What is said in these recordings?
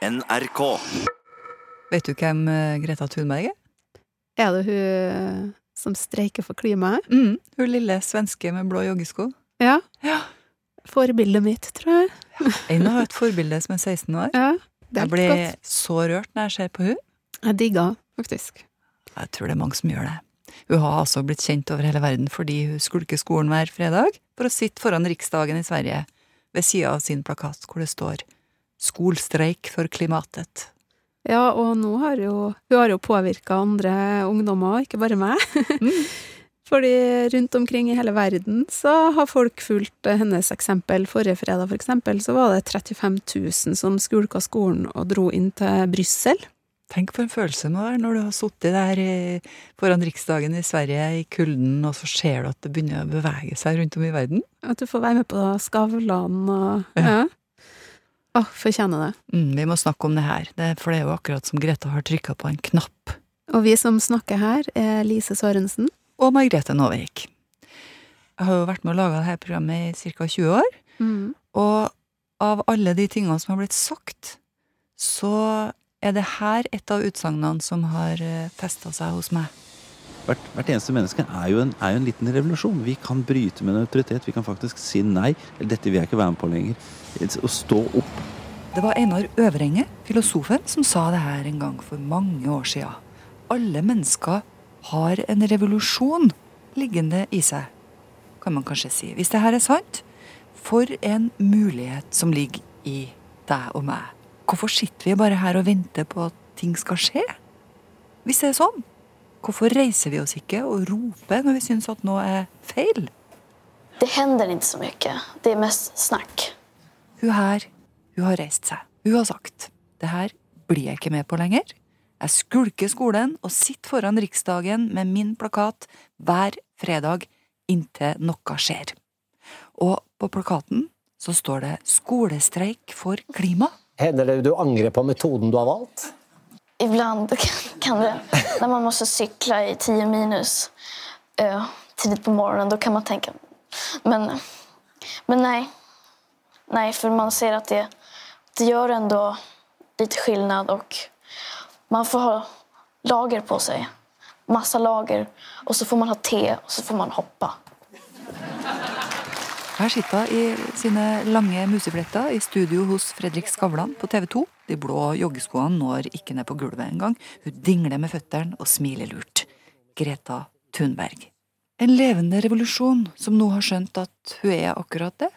NRK. Vet du hvem eh, Greta Thunberg er? Er det hun som streiker for klimaet? Mm, hun lille svenske med blå joggesko. Ja. Ja. Forbildet mitt, tror jeg. En har et forbilde som er 16 år. Ja, det er Jeg blir godt. så rørt når jeg ser på hun. Jeg digger faktisk. Jeg tror det er mange som gjør det. Hun har altså blitt kjent over hele verden fordi hun skulker skolen hver fredag for å sitte foran Riksdagen i Sverige ved sida av sin plakat hvor det står Skolstreik for klimatet. Ja, og nå har jo Hun har jo påvirka andre ungdommer, ikke bare meg. Mm. Fordi rundt omkring i hele verden så har folk fulgt hennes eksempel. Forrige fredag, for eksempel, så var det 35 000 som skulka skolen og dro inn til Brussel. Tenk for en følelse det må være når du har sittet der foran Riksdagen i Sverige i kulden, og så ser du at det begynner å bevege seg rundt om i verden. At du får være med på Skavlan og Ja. Ja. Å, fortjener det. Mm, vi må snakke om det her, det, for det er jo akkurat som Greta har trykka på en knapp. Og vi som snakker her, er Lise Sørensen. Og Margrethe Nåvik. Jeg har jo vært med å lage dette programmet i ca. 20 år. Mm. Og av alle de tingene som har blitt sagt, så er det her et av utsagnene som har festa seg hos meg. Hvert, hvert eneste menneske er jo, en, er jo en liten revolusjon. Vi kan bryte med en autoritet. Vi kan faktisk si nei. Eller dette vil jeg ikke være med på lenger. Å stå opp. Det var Einar Øvrenge, filosofen, som sa det her en gang for mange år sia. Alle mennesker har en revolusjon liggende i seg, kan man kanskje si. Hvis det her er sant, for en mulighet som ligger i deg og meg. Hvorfor sitter vi bare her og venter på at ting skal skje? Hvis det er sånn, hvorfor reiser vi oss ikke og roper når vi syns at noe er feil? Det hender ikke så mye. Det er mest snack. Hun her, hun har reist seg. Hun har sagt det her blir jeg ikke med på lenger. Jeg skulker skolen og sitter foran Riksdagen med min plakat hver fredag inntil noe skjer. Og på plakaten så står det 'Skolestreik for klima'. Hender det du angrer på metoden du har valgt? Ibland kan det, Når man må sykle i 10 minus tidlig tidigt på morgenen, da kan man tenke men, men nej. Nej, för man ser att det, det gör ändå lite skillnad och man får ha lager på sig. Massa lager. Och så får man ha te och så får man hoppa. Her sitter hun i sine lange musefletter i studio hos Fredrik Skavlan på TV 2. De blå joggeskoene når ikke ned på gulvet engang. Hun dingler med føttene og smiler lurt. Greta Thunberg. En levende revolusjon som nå har skjønt at hun er akkurat det.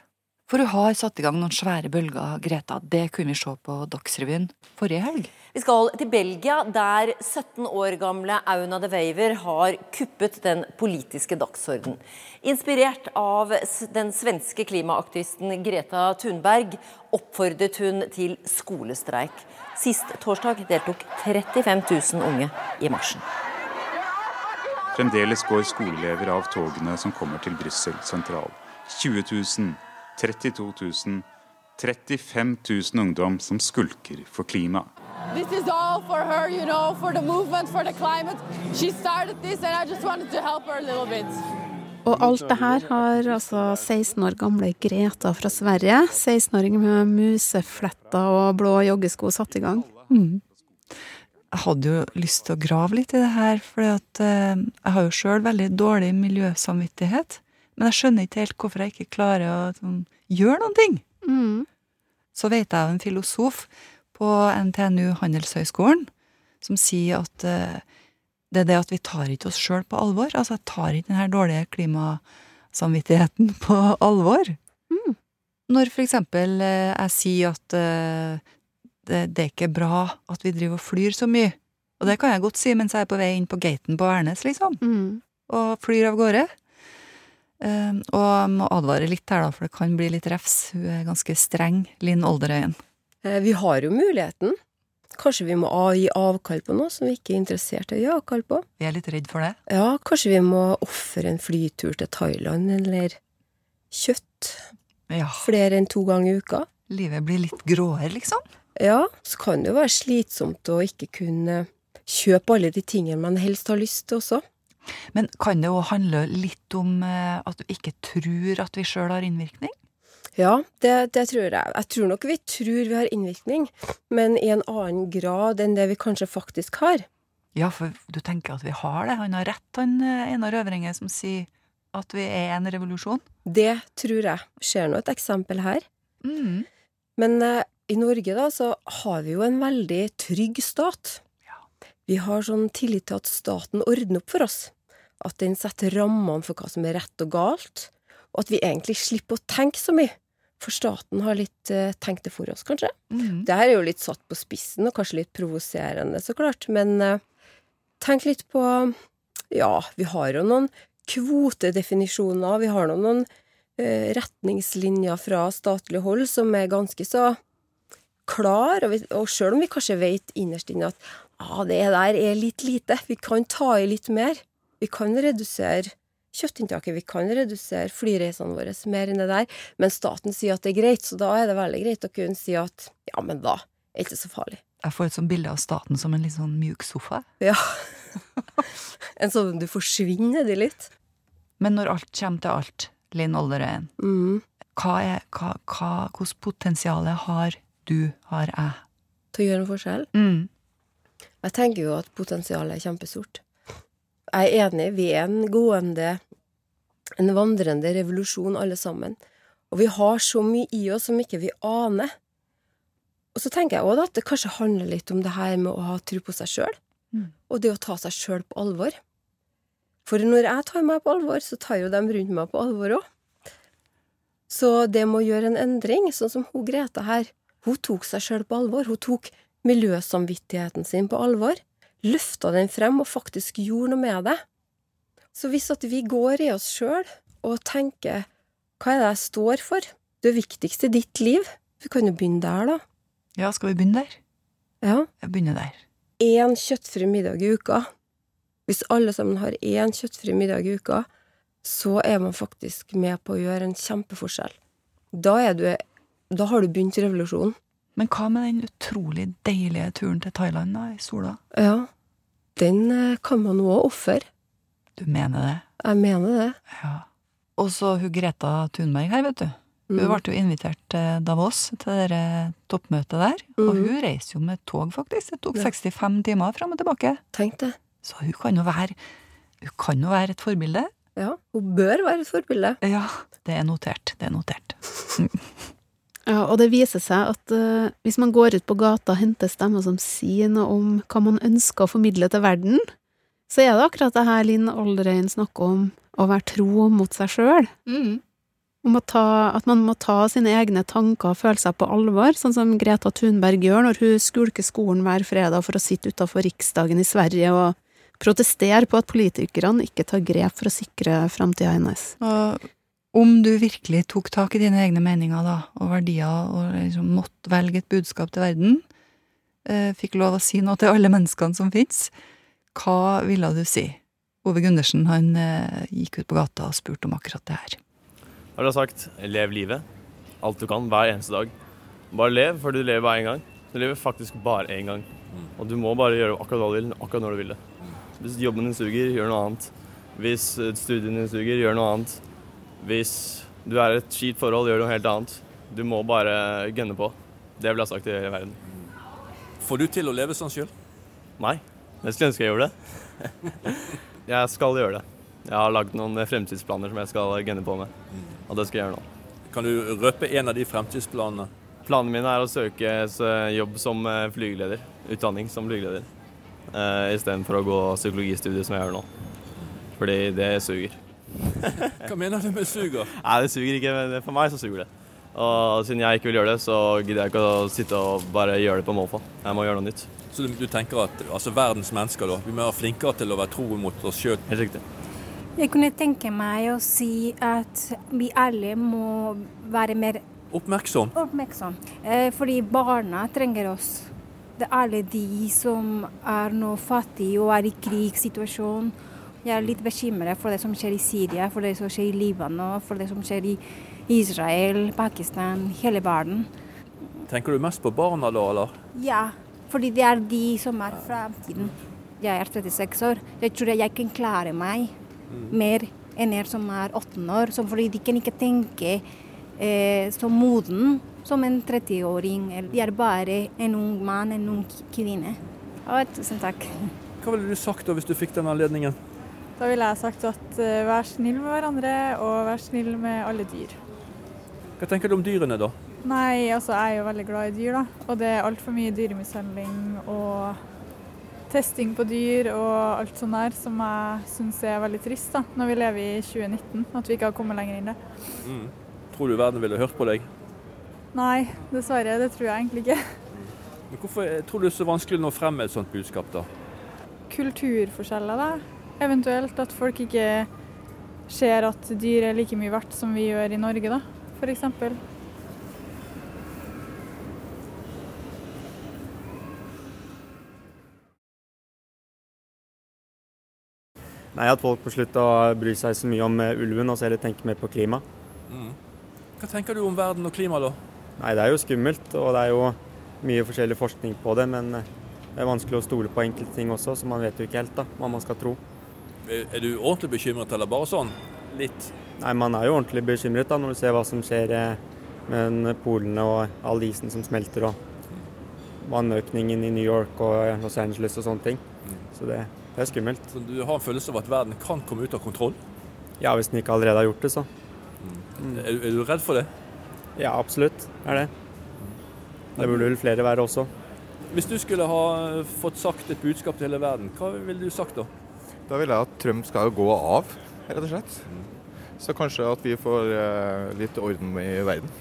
For hun har satt i gang noen svære bølger, Greta. Det kunne vi se på Dagsrevyen forrige helg. Vi skal til Belgia, der 17 år gamle Auna de Weiver har kuppet den politiske dagsorden. Inspirert av den svenske klimaaktivisten Greta Thunberg oppfordret hun til skolestreik. Sist torsdag deltok 35 000 unge i marsjen. Fremdeles går skoleelever av togene som kommer til Brussel sentral. 20 000, 32 000, 35 000 ungdom som skulker for klima. This is all for her, you know, for the movement, for the climate. She started this, and I just wanted to help her a little bit. Og alt det her har altså 16 år gamle Greta fra Sverige, 16-åring med musefletter og blå joggesko, satt i gang. Mm. Jeg hadde jo lyst til å grave litt i det her, for eh, jeg har jo sjøl veldig dårlig miljøsamvittighet. Men jeg skjønner ikke helt hvorfor jeg ikke klarer å sånn, gjøre noen ting. Mm. Så vet jeg av en filosof på NTNU Handelshøyskolen som sier at uh, det er det at vi tar ikke oss sjøl på alvor. Altså, jeg tar ikke den her dårlige klimasamvittigheten på alvor. Mm. Når for eksempel uh, jeg sier at uh, det, det er ikke bra at vi driver og flyr så mye. Og det kan jeg godt si mens jeg er på vei inn på gaten på Værnes, liksom. Mm. Og flyr av gårde. Eh, og jeg må advare litt her, da, for det kan bli litt refs. Hun er ganske streng, Linn Olderøyen. Eh, Vi har jo muligheten. Kanskje vi må gi avkall på noe som vi ikke er interessert i å gi avkall på. Vi er litt redd for det. Ja, kanskje vi må ofre en flytur til Thailand, eller kjøtt Ja. flere enn to ganger i uka. Livet blir litt gråere, liksom. Ja, så kan det jo være slitsomt å ikke kunne kjøpe alle de tingene man helst har lyst til også. Men kan det òg handle litt om eh, at du ikke tror at vi sjøl har innvirkning? Ja, det, det tror jeg. Jeg tror nok vi tror vi har innvirkning, men i en annen grad enn det vi kanskje faktisk har. Ja, for du tenker at vi har det. Han har rett, han eh, Einar Øvrenge, som sier at vi er en revolusjon. Det tror jeg. Ser nå et eksempel her. Mm. Men eh, i Norge da, så har vi jo en veldig trygg stat. Vi har sånn tillit til at staten ordner opp for oss. At den setter rammene for hva som er rett og galt. Og at vi egentlig slipper å tenke så mye. For staten har litt uh, tenkt det for oss, kanskje. Mm. Det her er jo litt satt på spissen, og kanskje litt provoserende, så klart. Men uh, tenk litt på Ja, vi har jo noen kvotedefinisjoner. Vi har noen uh, retningslinjer fra statlig hold som er ganske så klar, og, vi, og sjøl om vi kanskje vet innerst inne at ah, det der er litt lite, vi kan ta i litt mer. Vi kan redusere kjøttinntaket, vi kan redusere flyreisene våre mer enn det der, men staten sier at det er greit, så da er det veldig greit å kunne si at ja, men da er det ikke så farlig. Jeg får et sånt bilde av staten som en litt sånn mjuk sofa. Ja. en sånn du forsvinner nedi litt. Men når alt kommer til alt, Linn Olderøyen, Mm. hva er, hva, hva, hvordan potensial har du, har jeg? Til å gjøre en forskjell. Mm. Jeg tenker jo at potensialet er kjempestort. Jeg er enig, vi er en gående, en vandrende revolusjon alle sammen. Og vi har så mye i oss som ikke vi aner. Og så tenker jeg òg at det kanskje handler litt om det her med å ha tro på seg sjøl, Mm. og det å ta seg sjøl på alvor. For når jeg tar meg på alvor, så tar jo dem rundt meg på alvor òg. Så det med å gjøre en endring, sånn som hun Greta her, hun tok seg sjøl på alvor. Hun tok miljøsamvittigheten sin på alvor, løfta den frem og faktisk gjorde noe med det. Så hvis at vi går i oss sjøl og tenker hva er det jeg står for, det viktigste i ditt liv, vi kan jo begynne der, da. Ja, skal vi begynne der? Ja. Jeg begynner der. Én kjøttfri middag i uka. Hvis alle sammen har én kjøttfri middag i uka, så er man faktisk med på å gjøre en kjempeforskjell. Da, er du, da har du begynt revolusjonen. Men hva med den utrolig deilige turen til Thailand da, i sola? Ja. Den eh, kan man òg ofre. Du mener det? Jeg mener det. Ja. Og så hun Greta Thunberg her, vet du. Hun Mm. ble jo invitert til Davos, til det der toppmøtet der. Og Mhm. hun reiser jo med tog, faktisk. Det tok Ja. 65 timer fram og tilbake. Tenk det. Så hun kan jo være, hun kan jo være et forbilde. Ja, hun bør være et forbilde. Ja, det er notert. Det er notert. Ja, og det viser seg at uh, hvis man går ut på gata og henter stemmer som sier noe om hva man ønsker å formidle til verden, så er det akkurat det her Linn Olderøyen snakker om, å være tro mot seg sjøl. Om å ta, at man må ta sine egne tanker og følelser på alvor, sånn som Greta Thunberg gjør når hun skulker skolen hver fredag for å sitte utafor Riksdagen i Sverige og protestere på at politikerne ikke tar grep for å sikre framtida hennes. Og om du virkelig tok tak i dine egne meninger da, og verdier, og liksom måtte velge et budskap til verden, eh, fikk lov å si noe til alle menneskene som fins, hva ville du si? Ove Gundersen han eh, gikk ut på gata og spurte om akkurat det her. Har du sagt lev livet. Alt du kan, hver eneste dag. Bare lev, for du lever bare én gang. Du lever faktisk bare én gang. Og du må bare gjøre akkurat hva du vil, akkurat når du vil det. Hvis jobben din suger, gjør noe annet. Hvis studiene studien din suger, gjør noe annet. Hvis du er i et kjipt forhold, gjør du noe helt annet. Du må bare gønne på. Det vil jeg ha sagt i hele verden. Får du til å leve sånn sjøl? Nei. Jeg skulle ønske jeg gjorde det. Jeg skal gjøre det. Jeg har lagd noen fremtidsplaner som jeg skal gønne på med. Og det skal jeg gjøre nå. Kan du røpe en av de fremtidsplanene? Planene mine er å søke eh, jobb som eh, flygeleder. Utdanning som flygeleder. Uh, Istedenfor å gå psykologistudiet som jeg gjør nå. Fordi det suger. Hva mener du med suger? Nei, det suger ikke, men for meg så suger det. Og siden jeg ikke vil gjøre det, så gidder jeg ikke å sitte og bare gjøre det på måfå. Jeg må gjøre noe nytt. Så du, du tenker at altså, verdens mennesker da, vi må være flinkere til å være tro mot oss sjøl? Helt riktig. Jeg kunne tenke meg å si at vi alle må være mer Oppmerksom. oppmerksom. Eh, Fordi barna trenger oss. Det er alle de som er nå fattige og er i krigssituasjon. Jeg er litt bekymret for det som skjer i Syria, for det som skjer i Libanon, for det som skjer i Israel, Pakistan, hele verden. Tenker du mest på barna da, eller? Ja, fordi det er de som er fremtiden. Jeg er 36 år. Jeg tror jeg kan klare meg mer enn jeg som er 18 år. Så fordi de kan ikke tenke eh, så moden som en 30-åring. De er bare en ung mann, en ung kvinne. Og tusen takk. Hva ville du sagt da hvis du fikk den anledningen? Da ville jeg sagt at uh, vær snill med hverandre, og vær snill med alle dyr. Hva tenker du om dyrene, da? Nei, altså jeg er jo veldig glad i dyr, da. Og det er altfor mye dyremishandling og testing på dyr og alt sånt der som jeg syns er veldig trist, da. Når vi lever i 2019, at vi ikke har kommet lenger inn det. Mm. Tror du verden ville hørt på deg? Nei, dessverre. Det tror jeg egentlig ikke. Men Hvorfor tror du det er så vanskelig å nå frem med et sånt budskap, da? Kulturforskjeller, da. Eventuelt at folk ikke ser at dyr er like mye verdt som vi gjør i Norge, da. F.eks. Nei, At folk må slutte å bry seg så mye om eh, ulven og så heller tenke mer på klima. Mm. Hva tenker du om verden og klima, da? Nei, Det er jo skummelt, og det er jo mye forskjellig forskning på det. Men eh, det er vanskelig å stole på enkelte ting også, så man vet jo ikke helt da, hva man skal tro. Er er du ordentlig bekymret, eller bare sånn litt? Nei, Man er jo ordentlig bekymret da, når du ser hva som skjer eh, med polene og all isen som smelter og vannøkningen i New York og Los Angeles og sånne ting. Så det, det er skummelt. Så du har en følelse av at verden kan komme ut av kontroll? Ja, hvis den ikke allerede har gjort det, så. Er, er du redd for det? Ja, absolutt er det. Det burde vel flere være også. Hvis du skulle ha fått sagt et budskap til hele verden, hva ville du sagt da? Da vil jeg at Trump skal gå av, rett og slett. Så kanskje at vi får eh, litt orden i verden.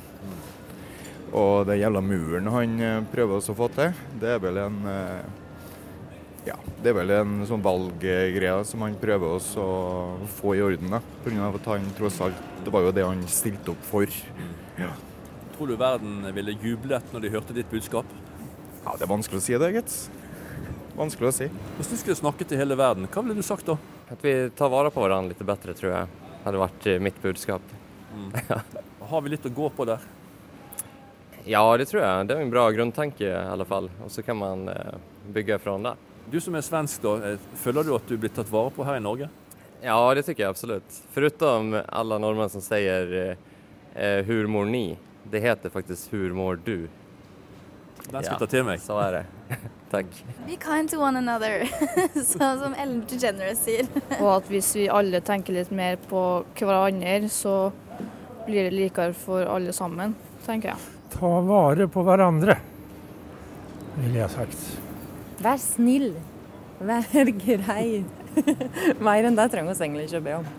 Og den jævla muren han eh, prøver å få til, det er vel en eh, ja, det er vel en sånn valggreie som han prøver å få i orden. Pga. At han tross alt Det var jo det han stilte opp for. Ja. Tror du verden ville jublet når de hørte ditt budskap? ja, det er vanskelig å si det, gitt. Vanskelig å si. Hvis du skulle snakket til hele verden, hva ville du sagt da? At vi tar vare på hverandre litt bedre, tror jeg hadde vært eh, mitt budskap. Har vi litt å gå på der? Ja, det tror jeg. Det er en bra grunntanke i alle fall. Og så kan man eh, bygge fra det. Du som er svensk, da, eh, føler du at du blir tatt vare på her i Norge? Ja, det tycker jeg absolutt. Foruten alle nordmenn som sier eh, hur mår ni? Det heter faktisk hur mår du? Den skal jeg ta til meg. Så er det. Takk. Be kind to one another, sånn som Ellen DeGeneres sier. Og at hvis vi alle tenker litt mer på hverandre, så blir det likere for alle sammen, tenker jeg. Ta vare på hverandre, ville jeg sagt. Vær snill. Vær grei. Mer enn det trenger vi egentlig ikke å be om.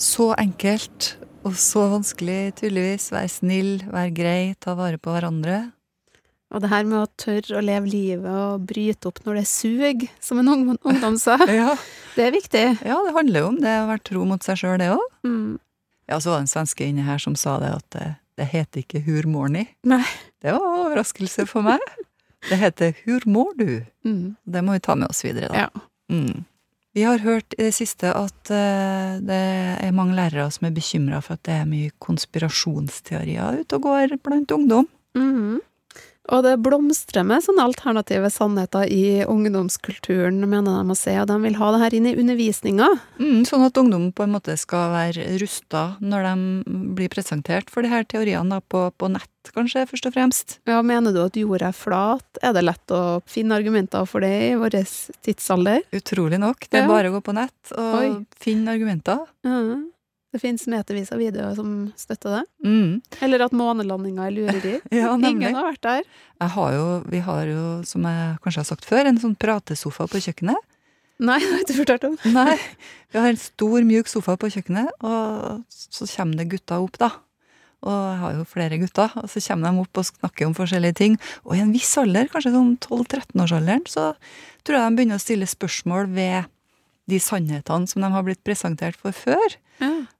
Så enkelt og så vanskelig, tydeligvis. Vær snill, vær grei, ta vare på hverandre. Og det her med å tørre å leve livet og bryte opp når det suger, som en ung- ungdom sa, det er viktig. Ja, det handler jo om det å være tro mot seg sjøl, det òg. Mm. Ja, så var det en svenske inne her som sa det, at det, det heter ikke Hur mår? Nei. Det var en overraskelse for meg. Det heter Hur mår du? Mm. Det må vi ta med oss videre, da. Ja. Mm. Vi har hørt i det siste at eh, det er mange lærere som er bekymra for at det er mye konspirasjonsteorier ute og går blant ungdom. Mhm. Og det blomstrer med sånne alternative sannheter i ungdomskulturen, mener de å se, og de vil ha det her inn i undervisninga. Mm, sånn at ungdom på en måte skal være rusta når de blir presentert for de her teoriene på, på nett, kanskje, først og fremst. Ja, mener du at jorda er flat? Er det lett å finne argumenter for det i vår tidsalder? Utrolig nok. Det er Ja. bare å gå på nett og Oi. finne argumenter. Ja. Det finnes metervis av videoer som støtter det. Mm. Eller at månelandinga er lureri. Ja. Ingen har vært der. Jeg har jo, vi har jo, som jeg kanskje har sagt før, en sånn pratesofa på kjøkkenet. Nei, det har jeg ikke fortalt om. Nei, vi har en stor, mjuk sofa på kjøkkenet, og så kommer det gutter opp, da. Og jeg har jo flere gutter, og så kommer de opp og snakker om forskjellige ting. Og i en viss alder, kanskje sånn 12-13-årsalderen, så tror jeg de begynner å stille spørsmål ved de sannhetene som de har blitt presentert for før.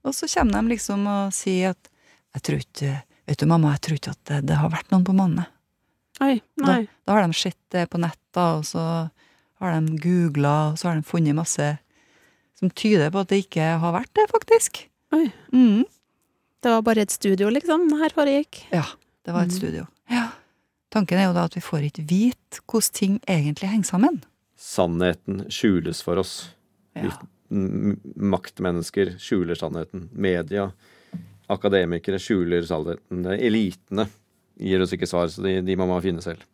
Og så kommer de liksom og sier at jeg tror ikke, vet du mamma, jeg tror ikke at det, det har vært noen på månen. Oi, nei. da har de sett det på nett, da, og så har de googla, og så har de funnet masse som tyder på at det ikke har vært det, faktisk. Oi. Mm. Det var bare et studio, liksom, her foregikk. Ja, det var et Mm. studio. Ja. Tanken er jo da at vi får ikke vite hvordan ting egentlig henger sammen. Sannheten skjules for oss. Vi, m- maktmennesker skjuler sannheten. Media akademikere skjuler sannheten. Elitene gir oss ikke svar, så de, de må man finne selv.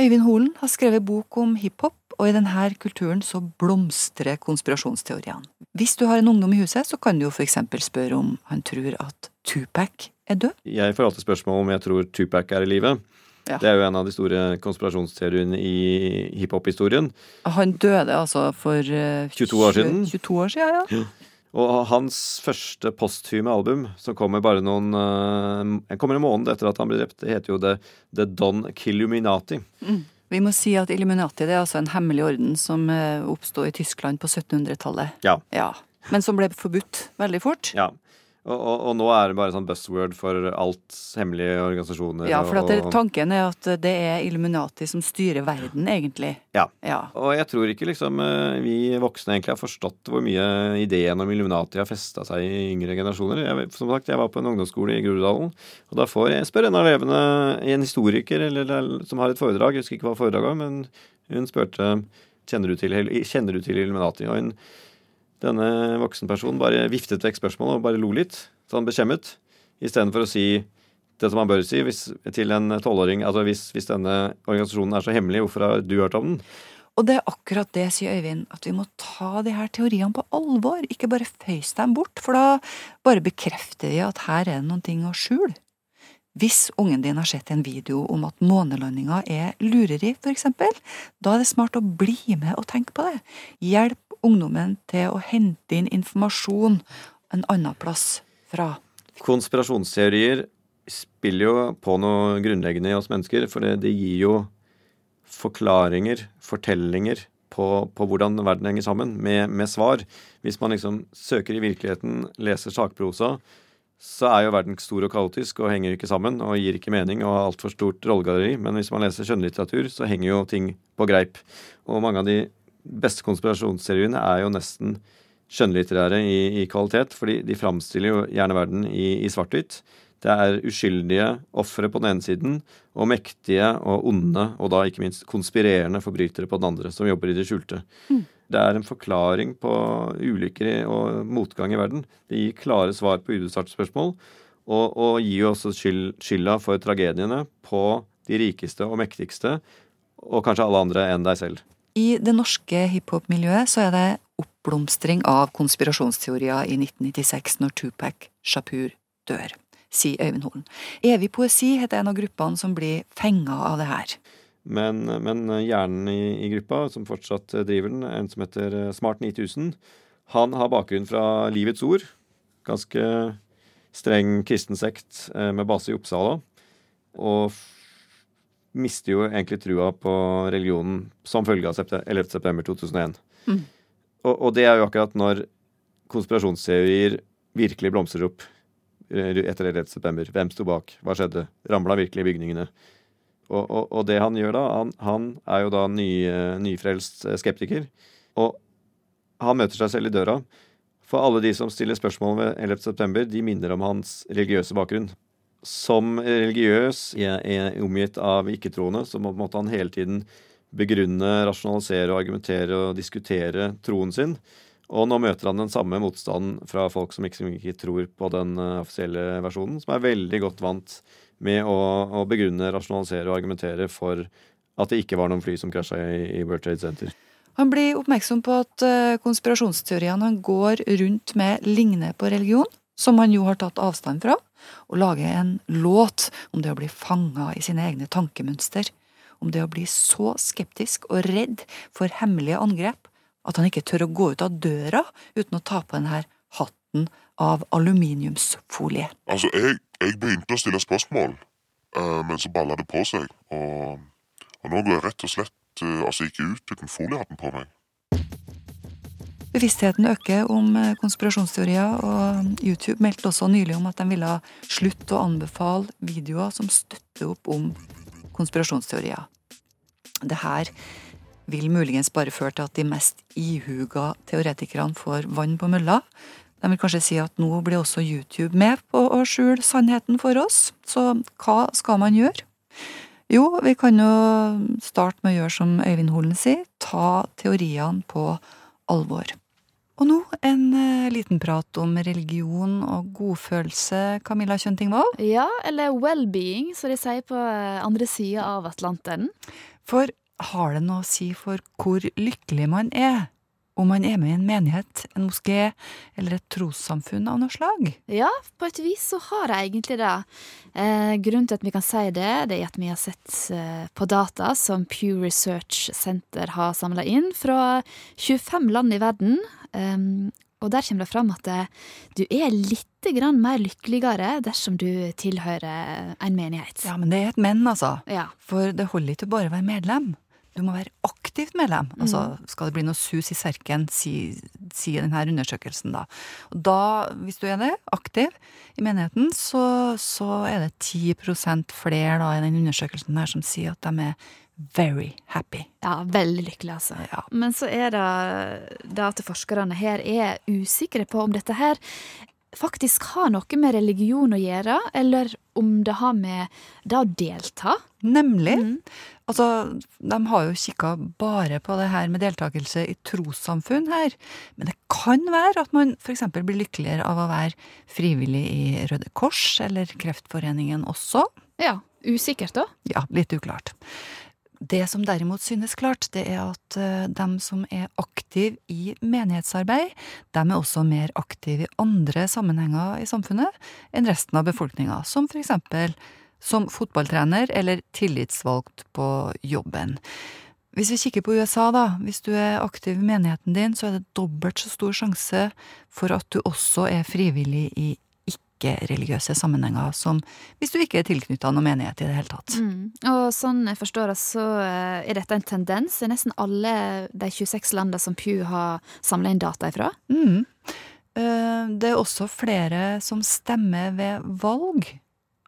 Øyvind Holen har skrevet bok om hiphop, og i denne kulturen så blomstrer konspirasjonsteoriene. Hvis du har en ungdom i huset, så kan du jo for eksempel spørre om han tror at Tupac er død. Jeg får alltid spørsmål om jeg tror Tupac er i live. Ja. Det er jo en av de store konspirasjonsteoriene i hiphop-historien. Han døde altså for uh, 22 år siden. 22 år siden, ja. Og hans første posthume album, som kommer bare noen uh, kommer en måned etter at han ble drept, det heter jo The, The Don Killuminati. Mm. Vi må si at Illuminati det er altså en hemmelig orden som uh, oppstod i Tyskland på 1700-tallet. Ja. Ja. Men som ble forbudt veldig fort. ja. Og, og, og nå er det bare sånn buzzword for alt hemmelige organisasjoner. Ja, for at det, tanken er at det er Illuminati som styrer verden, egentlig. Ja. Ja. Og jeg tror ikke liksom eh, vi voksne egentlig har forstått hvor mye ideen om Illuminati har festa seg i yngre generasjoner. Jeg, som sagt, jeg var på en ungdomsskole i Groruddalen, og da får jeg spør en av elevene, en historiker eller, eller, som har et foredrag, jeg husker ikke hva foredraget var, men hun spurte kjenner du til, kjenner du til Illuminati. Og hun, denne voksenpersonen bare viftet vekk spørsmålet og bare lo litt, sånn bekjemmet, istedenfor å si det som man bør si hvis, til en tolvåring. Altså hvis, hvis denne organisasjonen er så hemmelig, hvorfor har du hørt om den? Og det er akkurat det, sier Øyvind, at vi må ta de her teoriene på alvor, ikke bare føys dem bort, for da bare bekrefter vi at her er det noen ting å skjule. Hvis ungen din har sett en video om at månelandinga er lureri, for eksempel, da er det smart å bli med og tenke på det. Hjelp ungdommen til å hente inn informasjon en annen plass fra. Konspirasjonsteorier spiller jo på noe grunnleggende i oss mennesker, for det, det gir jo forklaringer, fortellinger, på, på hvordan verden henger sammen, med, med, svar. Hvis man liksom søker i virkeligheten, leser sakprosa, så er jo verden stor og kaotisk og henger ikke sammen og gir ikke mening og har altfor stort rollegalleri. Men hvis man leser skjønnlitteratur, så henger jo ting på greip. Og mange av de beste konspirasjonsseriene er jo nesten skjønnlitterære i, i, kvalitet, fordi de framstiller jo gjerne verden i, i svart-hvitt. Det er uskyldige ofre på den ene siden, og mektige og onde, og da ikke minst konspirerende forbrytere på den andre, som jobber i det skjulte. Mm. Det er en forklaring på ulykker og motgang i verden. Det gir klare svar på ubesvarte spørsmål, og, og, gir jo også skyld, skylda for tragediene på de rikeste og mektigste, og kanskje alle andre enn deg selv. I det norske hiphop-miljøet så er det oppblomstring av konspirasjonsteorier i 1996 når Tupac Shapur dør, sier Øyvind Holen. Evig poesi heter en av gruppene som blir fenga av det her. Men, men hjernen i, i, gruppa, som fortsatt driver den, en som heter Smart 9000, han har bakgrunn fra Livets Ord. Ganske streng kristen sekt eh, med base i Oppsala. Og mister jo egentlig trua på religionen som følge av 11.9.2001. Mm. Og, og, det er jo akkurat når konspirasjonsteorier virkelig blomstrer opp etter 11.9. Hvem sto bak? Hva skjedde? Ramla virkelig bygningene? Og, og, og, det han gjør da, han, han er jo da ny, nyfrelst skeptiker. Og han møter seg selv i døra. For alle de som stiller spørsmål ved 11.9., de minner om hans religiøse bakgrunn som religiøs er omgitt av ikke-troende, så måtte han hele tiden begrunne, rasjonalisere, og argumentere og diskutere troen sin. Og nå møter han den samme motstanden fra folk som ikke, som ikke tror på den uh, offisielle versjonen, som er veldig godt vant med å, å, begrunne, rasjonalisere og argumentere for at det ikke var noen fly som krasja i, i World Trade Center. Han blir oppmerksom på at uh, konspirasjonsteoriene han går rundt med, ligner på religion, som han jo har tatt avstand fra og lage en låt om det å bli fanga i sine egne tankemønster, om det å bli så skeptisk og redd for hemmelige angrep at han ikke tør å gå ut av døra uten å ta på denne hatten av aluminiumsfolie. Altså, jeg, jeg begynte å stille spørsmål, uh, men så balla det på seg, og, og nå går jeg rett og slett uh, altså ikke ut uten foliehatten på meg. Bevisstheten øker om eh, konspirasjonsteorier, og YouTube meldte også nylig om at de ville slutte å anbefale videoer som støtter opp om konspirasjonsteorier. Det her vil muligens bare føre til at de mest ihuga teoretikerne får vann på mølla. De vil kanskje si at nå blir også YouTube med på å skjule sannheten for oss, så hva skal man gjøre? Jo, vi kan jo starte med å gjøre som Øyvind Holen sier, ta teoriene på alvor Og nå en eh, liten prat om religion og godfølelse, Camilla Kjøntingvold. Ja, eller well-being, som de sier på eh, andre sida av Atlanteren. For har det noe å si for hvor lykkelig man er? Om man er med i en menighet, en moské eller et trossamfunn av noe slag? Ja, på et vis så har jeg egentlig det. Eh, grunnen til at vi kan si det, det er at vi har sett eh, på data som Pew Research Center har samla inn fra 25 land i verden. Eh, og der kommer det fram at eh, du er litt grann mer lykkeligere dersom du tilhører en menighet. Ja, men det er et men, altså. Ja. For det holder ikke bare å være medlem. Du må være aktivt medlem. Altså, skal det bli noe sus i serken, sier si denne undersøkelsen, da. Og da, hvis du er det, aktiv i menigheten, så, så er det 10% flere da, i den undersøkelsen her som sier at de er very happy. Ja, veldig lykkelig, altså. Men så er det det at forskerne her er usikre på om dette her faktisk har noe med religion å gjøre, eller om det har med det å delta. Nemlig. Altså, de har jo kikka bare på det her med deltakelse i trossamfunn her, men det kan være at man f.eks. blir lykkeligere av å være frivillig i Røde Kors eller Kreftforeningen også. Ja, usikkert da. Ja, litt uklart. Det som derimot synes klart, det er at de dem som er aktive i menighetsarbeid, dem er også mer aktive i andre sammenhenger i samfunnet enn resten av befolkninga, som for eksempel som fotballtrener eller tillitsvalgt på jobben. Hvis vi kikker på USA, da, hvis du er aktiv i menigheten din, så er det dobbelt så stor sjanse for at du også er frivillig i ikke-religiøse sammenhenger, som hvis du ikke er tilknytta noen menighet i det hele tatt. Mm. Og sånn jeg forstår det, så eh, er dette en tendens i nesten alle de 26 landene som Pew har samla inn data ifra. Mm. Eh, Det er også flere som stemmer ved valg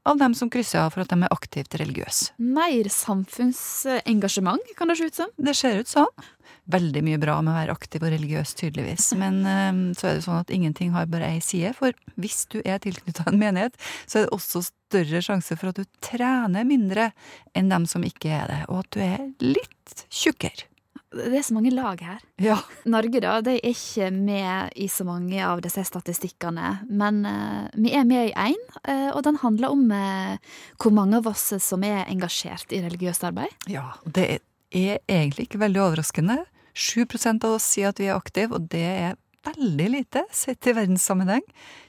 av dem som krysser av for at de er aktivt religiøse. Mer samfunnsengasjement, kan det se ut som. Det ser ut sånn. Veldig mye bra med å være aktiv og religiøs, tydeligvis. Men eh, så er det sånn at ingenting har bare ei side. For hvis du er tilknytta en menighet, så er det også større sjanse for at du trener mindre enn dem som ikke er det, og at du er litt tjukkere. Det er så mange lag her. Ja. Norge da, de er ikke med i så mange av disse statistikkene, men uh, vi er med i én, uh, og den handler om uh, hvor mange av oss som er engasjert i religiøst arbeid. Ja, det er egentlig ikke veldig overraskende. 7% av oss sier at vi er aktive, og det er veldig lite sett i verdenssammenheng.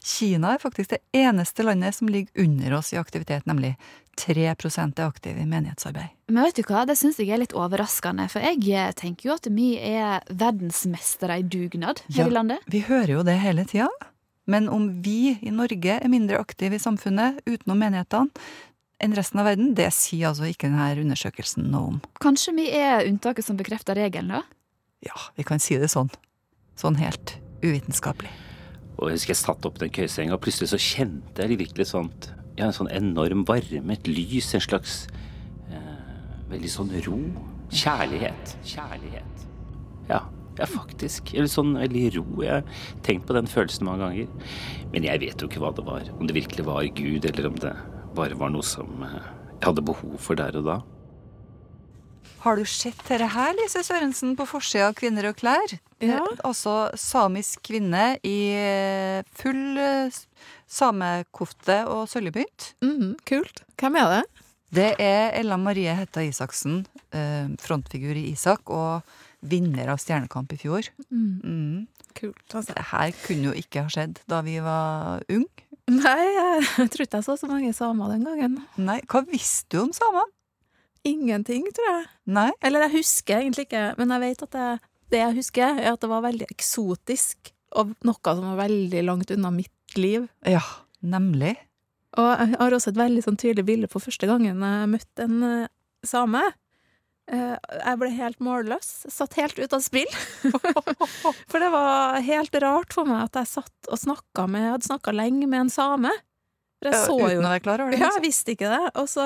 Kina er faktisk det eneste landet som ligger under oss i aktivitet, nemlig 3% er aktive i menighetsarbeid. Men vet du hva, det syns jeg er litt overraskende, for jeg eh, tenker jo at vi er verdensmestere i dugnad her Ja, i landet. Vi hører jo det hele tida. Men om vi i Norge er mindre aktive i samfunnet utenom menighetene enn resten av verden, det sier altså ikke denne undersøkelsen noe om. Kanskje vi er unntaket som bekrefter regelen, da? Ja, vi kan si det sånn. Sånn helt uvitenskapelig. Og jeg husker jeg satt opp den køyesenga, og plutselig så kjente jeg virkelig sånt Ja, en sånn enorm varme, et lys, en slags eh, Veldig sånn ro. Kjærlighet. Kjærlighet. Ja, ja, faktisk. Eller sånn veldig ro. Jeg har tenkt på den følelsen mange ganger. Men jeg vet jo ikke hva det var. Om det virkelig var Gud, eller om det bare var noe som eh, jeg hadde behov for der og da. Har du sett dette her, Lise Sørensen, på forsida av Kvinner og klær? Ja. Altså samisk kvinne i eh, full eh, samekofte og sølvbynt. Mm, kult. Hvem er det? Det er Ella Marie Hetta Isaksen, eh, frontfigur i Isak, og vinner av Stjernekamp i fjor. Mm. Mm. Kult. Altså. Det her kunne jo ikke ha skjedd da vi var unge. Nei, jeg tror ikke jeg så så mange samer den gangen. Nei, Hva visste du om samer? Ingenting, tror jeg. Nei? Eller jeg husker egentlig ikke, men jeg vet at det, det jeg husker, er at det var veldig eksotisk, og noe som var veldig langt unna mitt liv. Ja, nemlig. Og jeg har også et veldig sånn tydelig bilde på første gangen jeg møtte en eh, same. Eh, Jeg ble helt målløs. Satt helt ut av spill. for det var helt rart for meg at jeg satt og snakka med Jeg hadde snakka lenge med en same. Jeg så jo, uten å være klar over det, Ja, liksom. jeg visste ikke det. Og så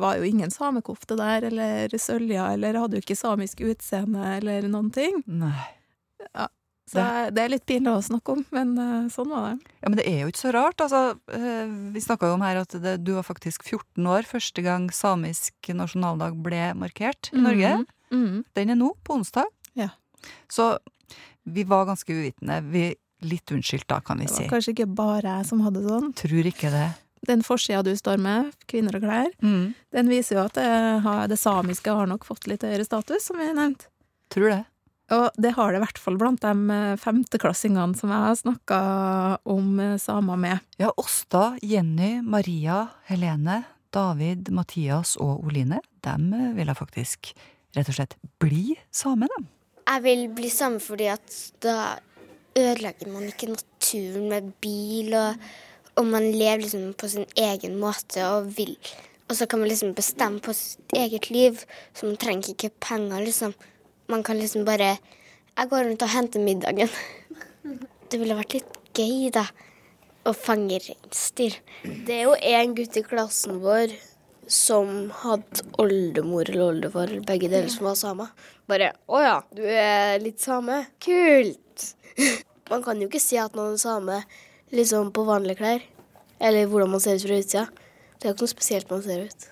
var jo ingen samekofte der, eller sølja, eller hadde jo ikke samisk utseende, eller noen ting. Nei. Ja. Så det er litt pinlig å snakke om, men eh, sånn var det. Ja, Men det er jo ikke så rart. Altså, eh, vi snakka jo om her at det, du var faktisk 14 år første gang samisk nasjonaldag ble markert i Norge. Mhm. Den er nå, på onsdag. Ja. Så Vi var ganske uvitende. Vi, litt unnskyldt, da, kan vi si. Det var kanskje ikke bare jeg som hadde sånn. Tror ikke det. Den forsida du står med, Kvinner og klær, Mm. den viser jo at det, har, det samiske har nok fått litt høyere status, som vi nevnte. Tror det. Og det har det i hvert fall blant de eh, femteklassingene som jeg har snakka om eh, samer med. Ja, Åsta, Jenny, Maria, Helene, David, Mathias og Oline, dem eh, vil jeg faktisk rett og slett bli same, dem. Jeg vil bli same fordi at da ødelegger man ikke naturen med bil, og, og man lever liksom på sin egen måte og vil. Og så kan man liksom bestemme på sitt eget liv, så man trenger ikke penger, liksom. Man kan liksom bare Jeg går rundt og henter middagen. Det ville vært litt gøy, da. Å fange reinsdyr. Det er jo en gutt i klassen vår som hadde oldemor eller oldefar, begge deler, som var same. Bare 'Å ja, du er litt same? Kult!' Man kan jo ikke si at noen er same liksom på vanlige klær, eller hvordan man ser ut fra utsida. Det er ikke noe spesielt man ser ut.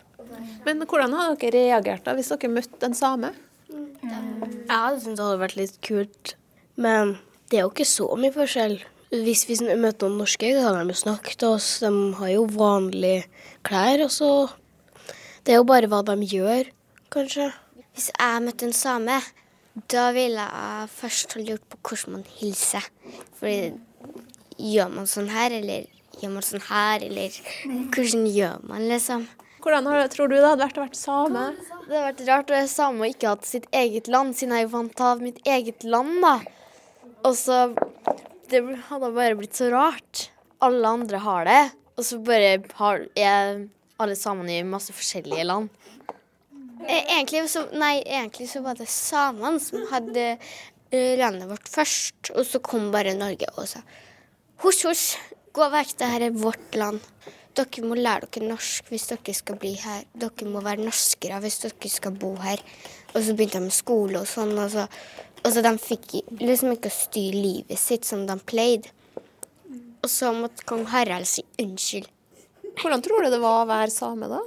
Men hvordan hadde dere reagert da hvis dere møtte en same? Jeg hadde syntes det hadde vært litt kult, men det er jo ikke så mye forskjell. Hvis vi møter noen norske, så hadde de jo snakket til oss. De har jo vanlige klær, og så Det er jo bare hva de gjør, kanskje. Hvis jeg møtte en same, da ville jeg først ha lurt på hvordan man hilser. Fordi gjør man sånn her, eller gjør man sånn her, eller hvordan gjør man, liksom? Hvordan har, tror du det hadde vært å være same? Det hadde vært rart å være same og ikke hatt sitt eget land, siden jeg er vant til å ha mitt eget land, da. Og så Det hadde bare blitt så rart. Alle andre har det, og så bare har, er alle sammen i masse forskjellige land. Eh, Egentlig så, nei, egentlig så var det samene som hadde eh, landet vårt først, og så kom bare Norge og sa hos, hos, gå vekk, det her er vårt land. Dere må lære dere norsk hvis dere skal bli her. Dere må være norskere hvis dere skal bo her. Og så begynte de med skole og sånn, og så, og så de fikk liksom ikke styre livet sitt som de pleide. Og så måtte kong Harald si unnskyld. Hvordan tror du det var å være same, da?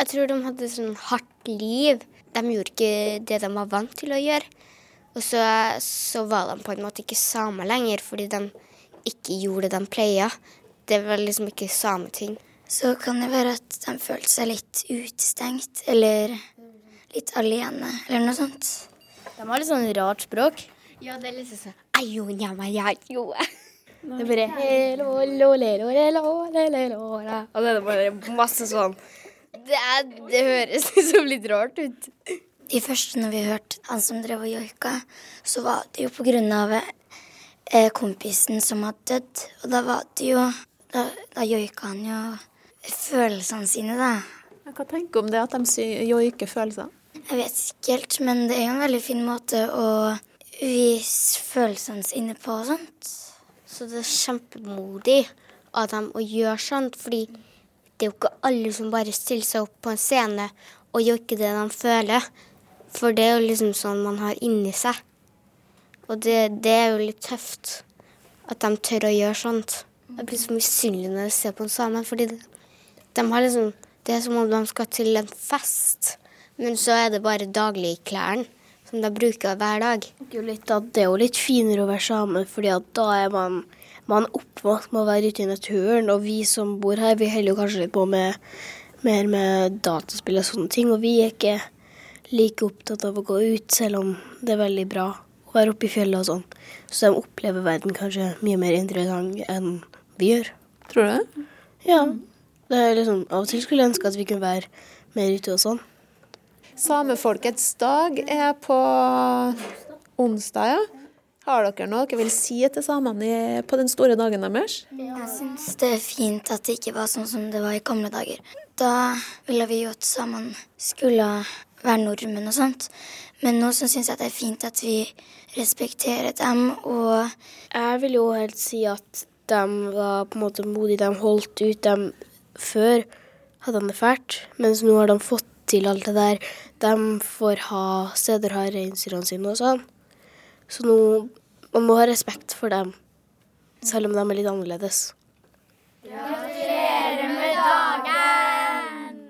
Jeg tror de hadde sånn hardt liv. De gjorde ikke det de var vant til å gjøre. Og så, så var de på en måte ikke samer lenger, fordi de ikke gjorde det de pleia. Det var liksom ikke sameting. Så kan det være at de følte seg litt utestengt, eller litt alene, eller noe sånt. De har litt sånn rart språk. Ja, det er liksom sånn Ajo, njama, ja, jo. Det er bare. Og det er bare masse sånn Det, er, det høres liksom litt rart ut. De første når vi hørte han som drev og joika, så var det jo på grunn av eh, kompisen som hadde dødd. Og da var det jo Da, da joika han jo følelsene sine, da. Hva tenker du om det at de joiker følelser? Jeg vet ikke helt, men det er jo en veldig fin måte å vise følelsene sine på og sånt. Så det er kjempemodig av dem å gjøre sånt, fordi det er jo ikke alle som bare stiller seg opp på en scene og gjør ikke det de føler. For det er jo liksom sånn man har inni seg. Og det, det er jo litt tøft at de tør å gjøre sånt. Jeg blir så misunnelig når jeg ser på en same, fordi de, de har liksom Det er som om de skal til en fest, men så er det bare dagligklærne som de bruker hver dag. Det er jo litt det er jo litt finere å være same, fordi da er man, man oppvokst med å være ute i naturen. Og vi som bor her, vi holder jo kanskje litt på med mer med dataspill og sånne ting. Og vi er ikke like opptatt av å gå ut, selv om det er veldig bra å være oppe i fjellet og sånn. Så de opplever verden kanskje mye mer interessant enn vi gjør. Tror du det? Ja. Det er liksom, av og til skulle jeg ønske at vi kunne være mer ute og sånn. Samefolkets dag er på onsdag, ja. Har dere noe dere vil si til samene på den store dagen deres? Jeg syns det er fint at det ikke var sånn som det var i gamle dager. Da ville vi jo at samene skulle være nordmenn og sånt. Men nå så syns jeg det er fint at vi respekterer dem og Jeg vil jo helt si at de var på en måte modige. De holdt ut. De, før hadde de det fælt, mens nå har de fått til alt det der. De får ha steder å ha reinsdyrene sine og sånn. Så nå man må ha respekt for dem, selv om de er litt annerledes. Gratulerer med dagen!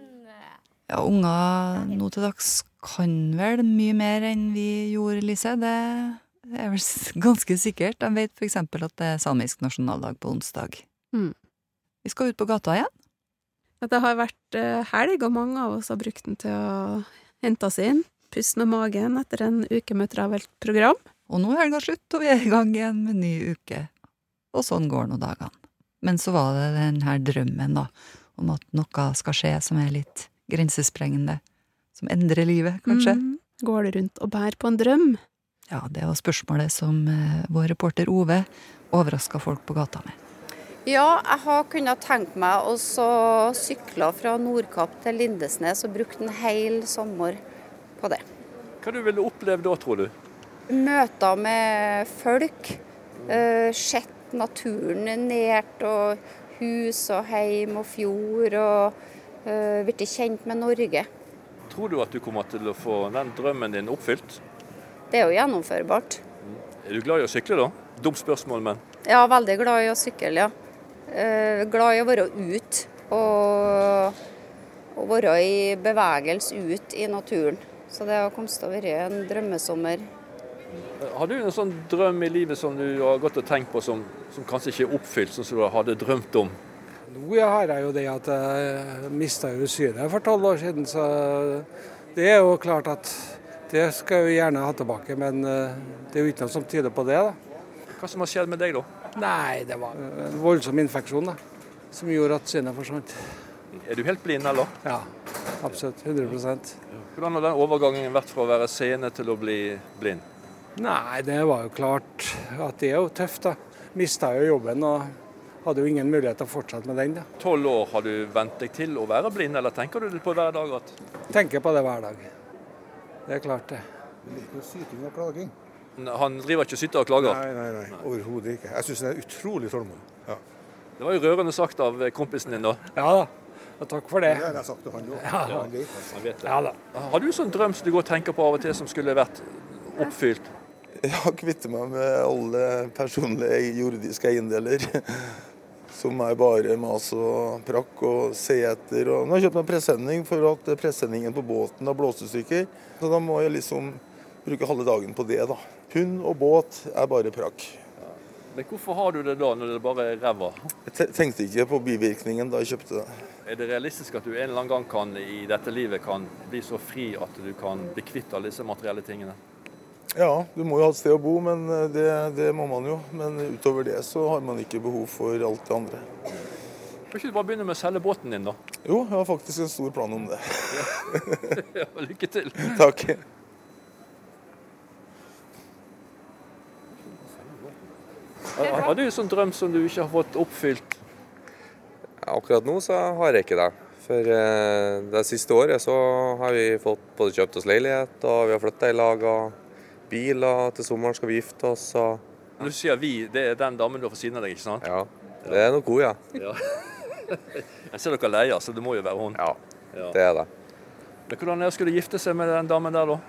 Ja, unger nå til dags kan vel mye mer enn vi gjorde, Lise. Det er vel ganske sikkert. De vet eksempel at det er samisk nasjonaldag på onsdag. Mm. Vi skal ut på gata igjen. Det har vært eh, helg, og mange av oss har brukt den til å hente oss inn, puste med magen etter en uke med travelt program. Og nå er helga slutt, og vi er i gang igjen med ny uke. Og sånn går nå dagene. Men så var det den her drømmen, da, om at noe skal skje som er litt grensesprengende. Som endrer livet, kanskje. Mm. Går det rundt og bærer på en drøm? Ja, det var spørsmålet som eh, vår reporter Ove overraska folk på gata med. Ja, jeg har kunnet tenke meg å sykle fra Nordkapp til Lindesnes og brukt en hel sommer på det. Hva du ville oppleve da, tror du? Møter med folk, uh, sett naturen nært, og hus og heim og fjord, og uh, blitt kjent med Norge. Tror du at du kommer til å få den drømmen din oppfylt? Det er jo gjennomførbart. Er du glad i å sykle, da? Dumt spørsmål, men Ja, veldig glad i å sykle, ja. Eh, glad i å være ute og, og være i bevegelse ut i naturen. Så det har kommet til å være en drømmesommer. Har du en sånn drøm i livet som du har gått og tenkt på som, som kanskje ikke er oppfylt, som du hadde drømt om? Nå har jeg jo det at jeg mista synet for tolv år siden, så det er jo klart at det skal jeg jo gjerne ha tilbake. Men eh, det er jo ikke noe som tyder på det. da. Hva som har skjedd med deg, da? Nei, det var en voldsom infeksjon da, som gjorde at synet forsvant. Er du helt blind, eller? Ja, absolutt. 100% Hvordan har den overgangen vært fra å være seende til å bli blind? Nei, det var jo klart at det er jo tøft, da. Mista jo jobben og hadde jo ingen mulighet til å fortsette med den. da. Tolv år, har du vent deg til å være blind, eller tenker du det på hver dag at Tenker på det hver dag. Det er klart, det. Det liker jo syting og klaging. Han driver ikke og syter og klager? Nei, nei, nei. Overhodet ikke. Jeg syns han er utrolig tålmodig. Ja. Det var jo rørende sagt av kompisen din, da. Ja da. Og takk for det. Det har jeg sagt til han òg. Ja. Han vet det. Han vet det. Ja da. Har du sånn drøm som du går og tenker på av og til som skulle vært oppfylt? Ja, kvitte meg med alle personlige jordiske eiendeler. Som er bare mas og prakk og se etter. Og nå har jeg kjøpt meg presenning for at presenningen på båten har blåst i stykker. Så da må jeg liksom bruke halve dagen på det, da. Hund og båt er bare prakk. Men hvorfor har du det da, når det bare er ræva? Jeg tenkte ikke på bivirkningen da jeg kjøpte det. Er det realistisk at du en eller annen gang kan, i dette livet kan bli så fri at du kan bli kvitt alle disse materielle tingene? Ja, du må jo ha et sted å bo, men eh, det, det må man jo. Men utover det så har man ikke behov for alt det andre. Kan ikke du bare begynne med å selge båten din, da? Jo, jeg har faktisk en stor plan om det. ja, lykke til. Takk. Har du en sånn drøm som du ikke har fått oppfylt? Akkurat nå så har jeg ikke det. For eh, det siste året så har vi fått både kjøpt oss leilighet, og vi har flytta i lag, og biler. Til sommeren skal vi gifte oss. Og... Når du sier vi, det er den damen du har ved siden av deg, ikke sant? Ja, det er nok hun, ja. Ja. Jeg ser dere leier, så det må jo være hun. Ja, det er det. Men Hvordan er det skulle gifte seg med den damen der, da?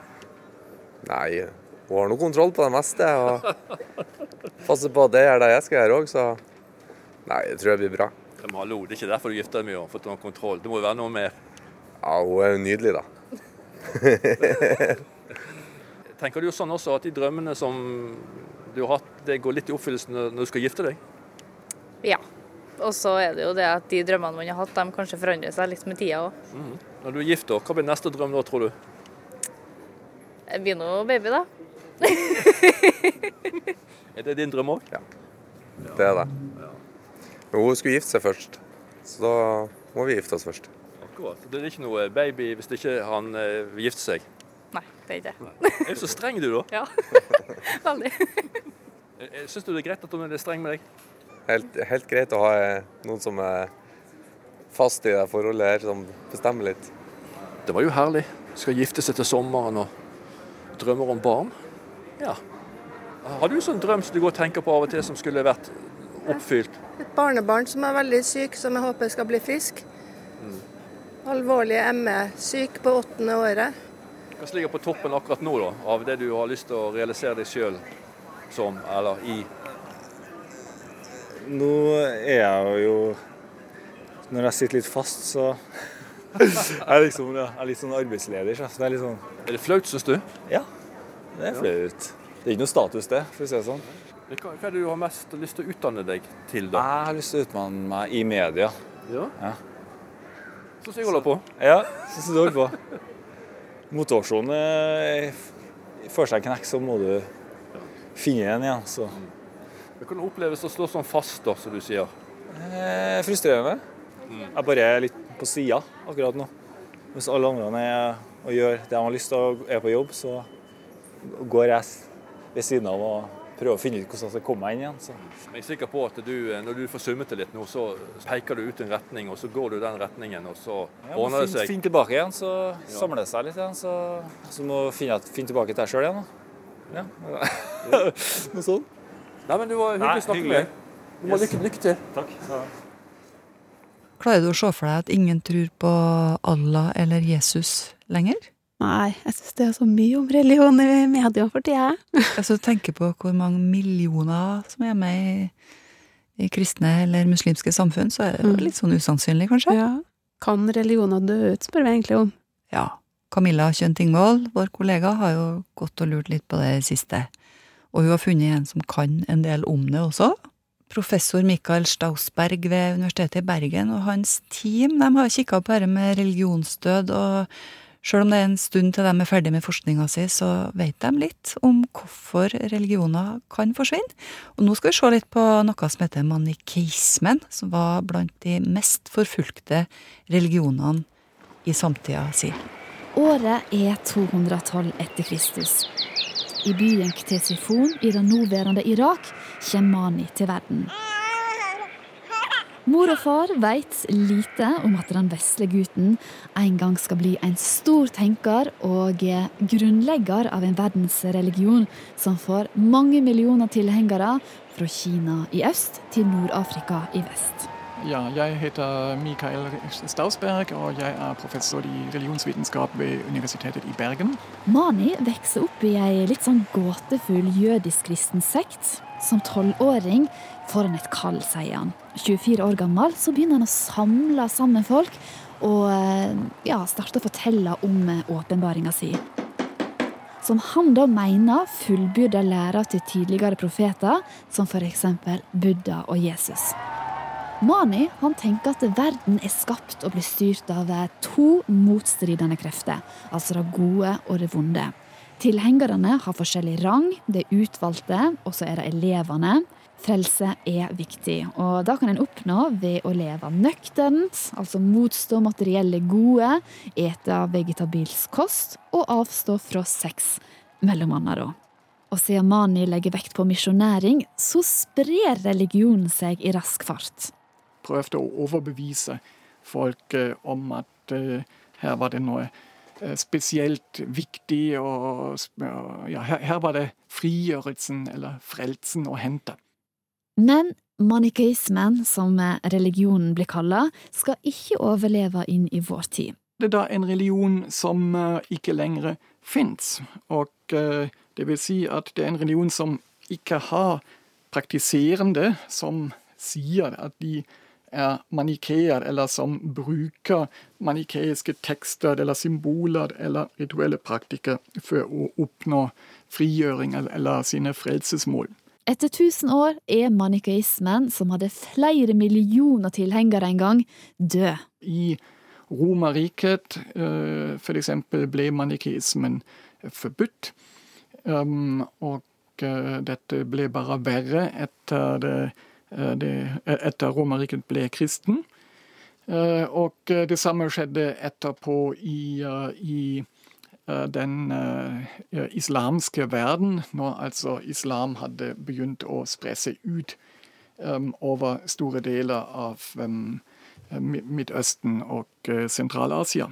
Nei, hun har nå kontroll på det meste. Og passer på at det gjør det jeg skal gjøre òg, så Nei, det tror jeg blir bra. Men hallo, det er ikke derfor du gifter deg med henne, for å ha kontroll. Det må jo være noe mer. Ja, hun er jo nydelig, da. Tenker du jo sånn også at de drømmene som du har hatt, det går litt i oppfyllelse når du skal gifte deg? Ja. Og så er det jo det at de drømmene man har hatt, de kanskje forandrer seg litt med tida òg. Mm. Når du er gift, da, hva blir neste drøm da, tror du? Det blir nå baby, da. Er det din drøm òg? Ja. Det er det. Men hun skulle gifte seg først, så da må vi gifte oss først. Akkurat. Det er ikke noe baby hvis ikke han eh, vil gifte seg. Nei, det er ikke det. Er du så streng du, da? Ja. Veldig. Syns du det er greit at hun er streng med deg? Helt, helt greit å ha eh, noen som er fast i det forholdet her, som bestemmer litt. Det var jo herlig. Skal gifte seg til sommeren og drømmer om barn. Ja. Har du sånn drøm som du går og tenker på av og til som skulle vært oppfylt? Et barnebarn som er veldig syk, som jeg håper skal bli frisk. Alvorlig ME-syk på åttende året. Hva ligger på toppen akkurat nå, da, av det du har lyst til å realisere deg sjøl som, eller i? Nå er jeg jo Når jeg sitter litt fast, så jeg er liksom jeg er litt sånn arbeidsleder. Så det er litt sånn Er det flaut, syns du? Ja, det er flaut. Det er ikke noe status, det, for å si det sånn. Hva er det du har mest lyst til å utdanne deg til, da? Jeg har lyst til å utdanne meg i media. Ja. Ja. Sånn som jeg holder på. Ja, sånn som du holder på. Motivasjonen eh, Før seg en knekk, så må du finne den igjen. Så. Det kan oppleves å stå sånn fast, da, som du sier. Eh, frustrerende. Jeg bare er litt på sida akkurat nå. Hvis alle andre er og gjør det de har lyst til og er på jobb, så går jeg ved siden av og prøve å finne ut hvordan jeg skal komme meg inn igjen. Så. Jeg er sikker på at du, eh, når du får summet det litt nå, så peker du ut en retning, og så går du den retningen, og så Ja, ordner det seg. finne tilbake igjen, så samler det seg litt igjen. Så, så må du finne, finne tilbake til deg sjøl igjen. Da. Ja. Noe sånt. Nei, men du var hyggelig å snakke med deg. Du må lykke, lykke til. Takk. Klarer du å se for deg at ingen tror på Allah eller Jesus lenger? Nei, jeg syns det er så mye om religion i media for tida. Altså, tenker på hvor mange millioner som er med i, i kristne eller muslimske samfunn, så er det Mm. litt sånn usannsynlig, kanskje? Ja. Kan religioner dø ut, spør vi egentlig om. Ja. Camilla Kjønn Tingvold, vår kollega, har jo gått og lurt litt på det siste. Og hun har funnet en som kan en del om det også. Professor Mikael Stausberg ved Universitetet i Bergen og hans team de har kikka på dette med religionsdød, og sjøl om det er en stund til de er ferdig med forskninga si, så vet de litt om hvorfor religioner kan forsvinne. Og nå skal vi se litt på noe som heter manikeismen, som var blant de mest forfulgte religionene i samtida si. Året er 212 etter Kristus. I byen Ktesifon i det nåværende Irak kommer Mani til verden. Mor og far veit lite om at den vesle gutten en gang skal bli en stor tenker og grunnlegger av en verdensreligion som får mange millioner tilhengere fra Kina i øst til Nord-Afrika i vest. Ja, jeg heter Mikael Stausberg, og jeg er professor i religionsvitenskap ved Universitetet i Bergen. Mani vokser opp i ei litt sånn gåtefull jødisk-kristen sekt. Som tolvåring får han et kall, sier han. 24 år gammel så begynner han å samle sammen folk og eh, ja, starte å fortelle om åpenbaringa si. Som han da mener fullbyrder læra til tidligere profeter, som f.eks. Buddha og Jesus. Mani han tenker at verden er skapt og blir styrt av to motstridende krefter, altså det gode og det vonde. Tilhengerne har forskjellig rang, det er utvalgte, og så er det elevene. Frelse er viktig, og da kan en oppnå ved å leve nøkternt, altså motstå materielle gode, ete vegetabilsk kost og avstå fra sex, mellom annet da. Og siden Mani legger vekt på misjonæring, så sprer religionen seg i rask fart. Prøvde å overbevise folk eh, om at eh, her var det noe eh, spesielt viktig, og ja, her, var det frigjørelsen eller frelsen å hente. Men manikeismen, som religionen blir kalla, skal ikke overleve inn i vår tid. Det er da en religion som ikke lenger fins, og det vil si at det er en religion som ikke har praktiserende som sier at de er manikeer, eller som bruker manikeiske tekster eller symboler eller rituelle praktikker for å oppnå frigjøring eller- sine frelsesmål. Etter tusen år er manikeismen, som hadde flere millioner tilhengere en gang, død. I Romerriket f.eks. for eksempel ble manikeismen forbudt. Um, og eh, dette ble bare verre etter, det, eh, det, etter Romerriket ble kristen. Eh, og eh, det samme skjedde etterpå i, eh, i eh, den eh, islamske verden, når altså islam hadde begynt å spre seg ut over store deler av Midtøsten og eh, Sentral-Asia.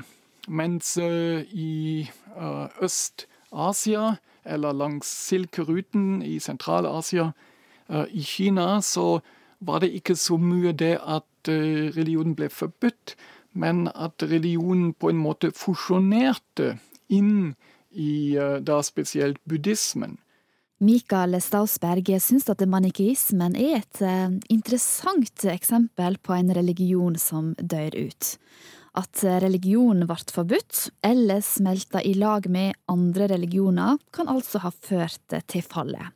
Mens eh, i eh, Øst-Asia, eller langs Silkeruten i Sentral-Asia, eh, i Kina, så var det ikke så mye det at eh, religionen ble forbudt, men at religionen på en måte fusjonerte inn i eh, da spesielt buddhismen. Mikael Stausberg syns at manikeismen er et eh, interessant eksempel på en religion som dør ut. At religion ble forbudt, eller smelta i lag med andre religioner, kan altså ha ført til fallet.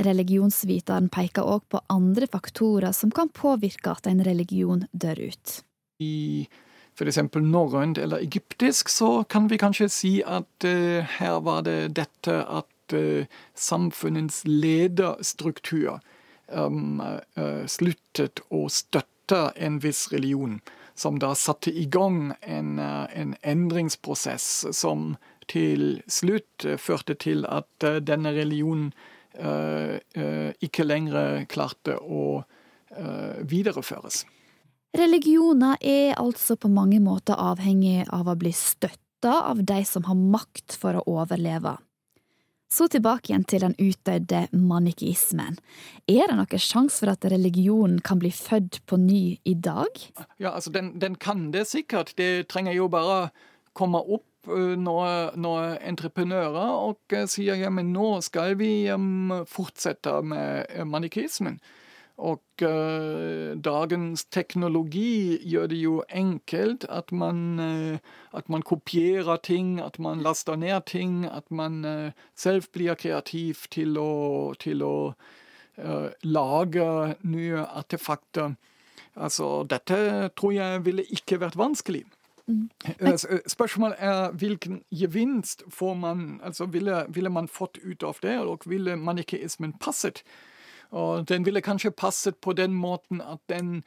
Religionsviteren peker òg på andre faktorer som kan påvirke at en religion dør ut. I f.eks. norrønt eller egyptisk så kan vi kanskje si at uh, her var det dette at uh, samfunnets lederstruktur um, uh, sluttet å støtte en viss religion som da satte i gang en, en endringsprosess som til slutt førte til at denne religionen ikke lenger klarte å uh, videreføres. Religioner er altså på mange måter avhengig av å bli støtta av de som har makt for å overleve. Så tilbake igjen til den utdødde manikismen. Er det noen sjanse for at religionen kan bli født på ny i dag? Ja, altså den, den kan det sikkert. Det trenger jo bare komme opp når, når entreprenører og sier ja, men nå skal vi um, fortsette med manikismen. Og uh, dagens teknologi gjør det jo enkelt at man, uh, at man, kopierer ting, at man laster ned ting, at man uh, selv blir kreativ til å, til å lage nye artefakter. Altså, dette tror jeg ville ikke vært vanskelig. Mm. Spørsmålet er hvilken gevinst får man, altså ville, ville man fått ut av det, og ville manikeismen passet? Og den ville kanskje passet på den måten at den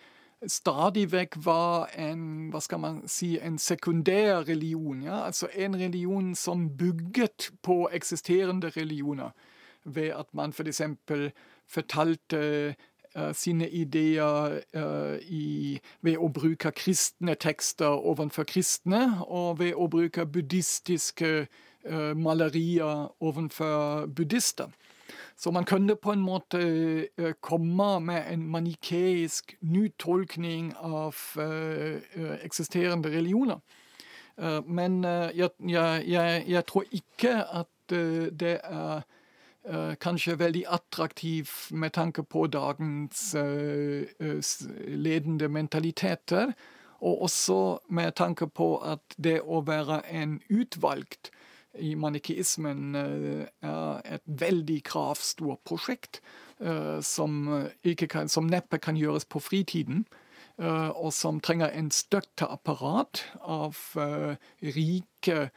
stadig vekk var en hva skal man si, en sekundær religion. Ja? Altså en religion som bygget på eksisterende religioner. Ved at man f.eks. For fortalte sine ideer uh, i, ved å bruke kristne tekster overfor kristne, og ved å bruke buddhistiske uh, malerier overfor buddhister. Så man kunne på en måte komme med en manikeisk nytolkning av eksisterende religioner. Men jeg, jeg, jeg, tror ikke at det er kanskje veldig attraktiv med tanke på dagens ledende mentaliteter. Og også med tanke på at det å være en utvalgt i manikeismen eh, er et veldig kravstort prosjekt som, kan, som, neppe kan gjøres på fritiden. Og som trenger en støtteapparat av rike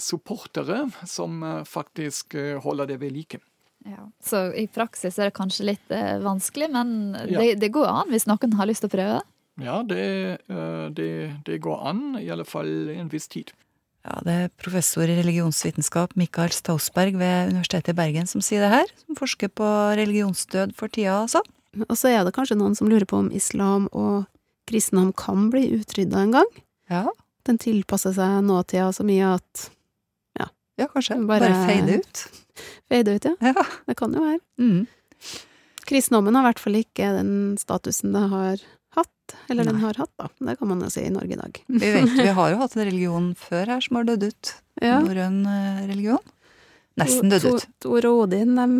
supportere som faktisk holder det ved like. Ja, så i praksis er det kanskje litt vanskelig, men ja. det, det, går an hvis noen har lyst til å prøve? Ja, det, det, det går an, i alle fall en viss tid. Ja, Det er professor i religionsvitenskap Mikael Stausberg ved Universitetet i Bergen som sier det her, som forsker på religionsdød for tida, altså. Og så er det kanskje noen som lurer på om islam og kristendom kan bli utrydda en gang? Ja. Den tilpasser seg nåtida så mye at ja. Ja, kanskje. Bare, bare feide ut. Feide ut, ja. ja. Det kan jo være. Mm. Kristendommen har i hvert fall ikke den statusen det har hatt. Eller Nei. den har hatt, da. Det kan man jo si i Norge i dag. Vi vet, vi har jo hatt en religion før her som har dødd ut. Ja. Norrøn eh, religion. Nesten dødd ut. Tor og Odin, dem,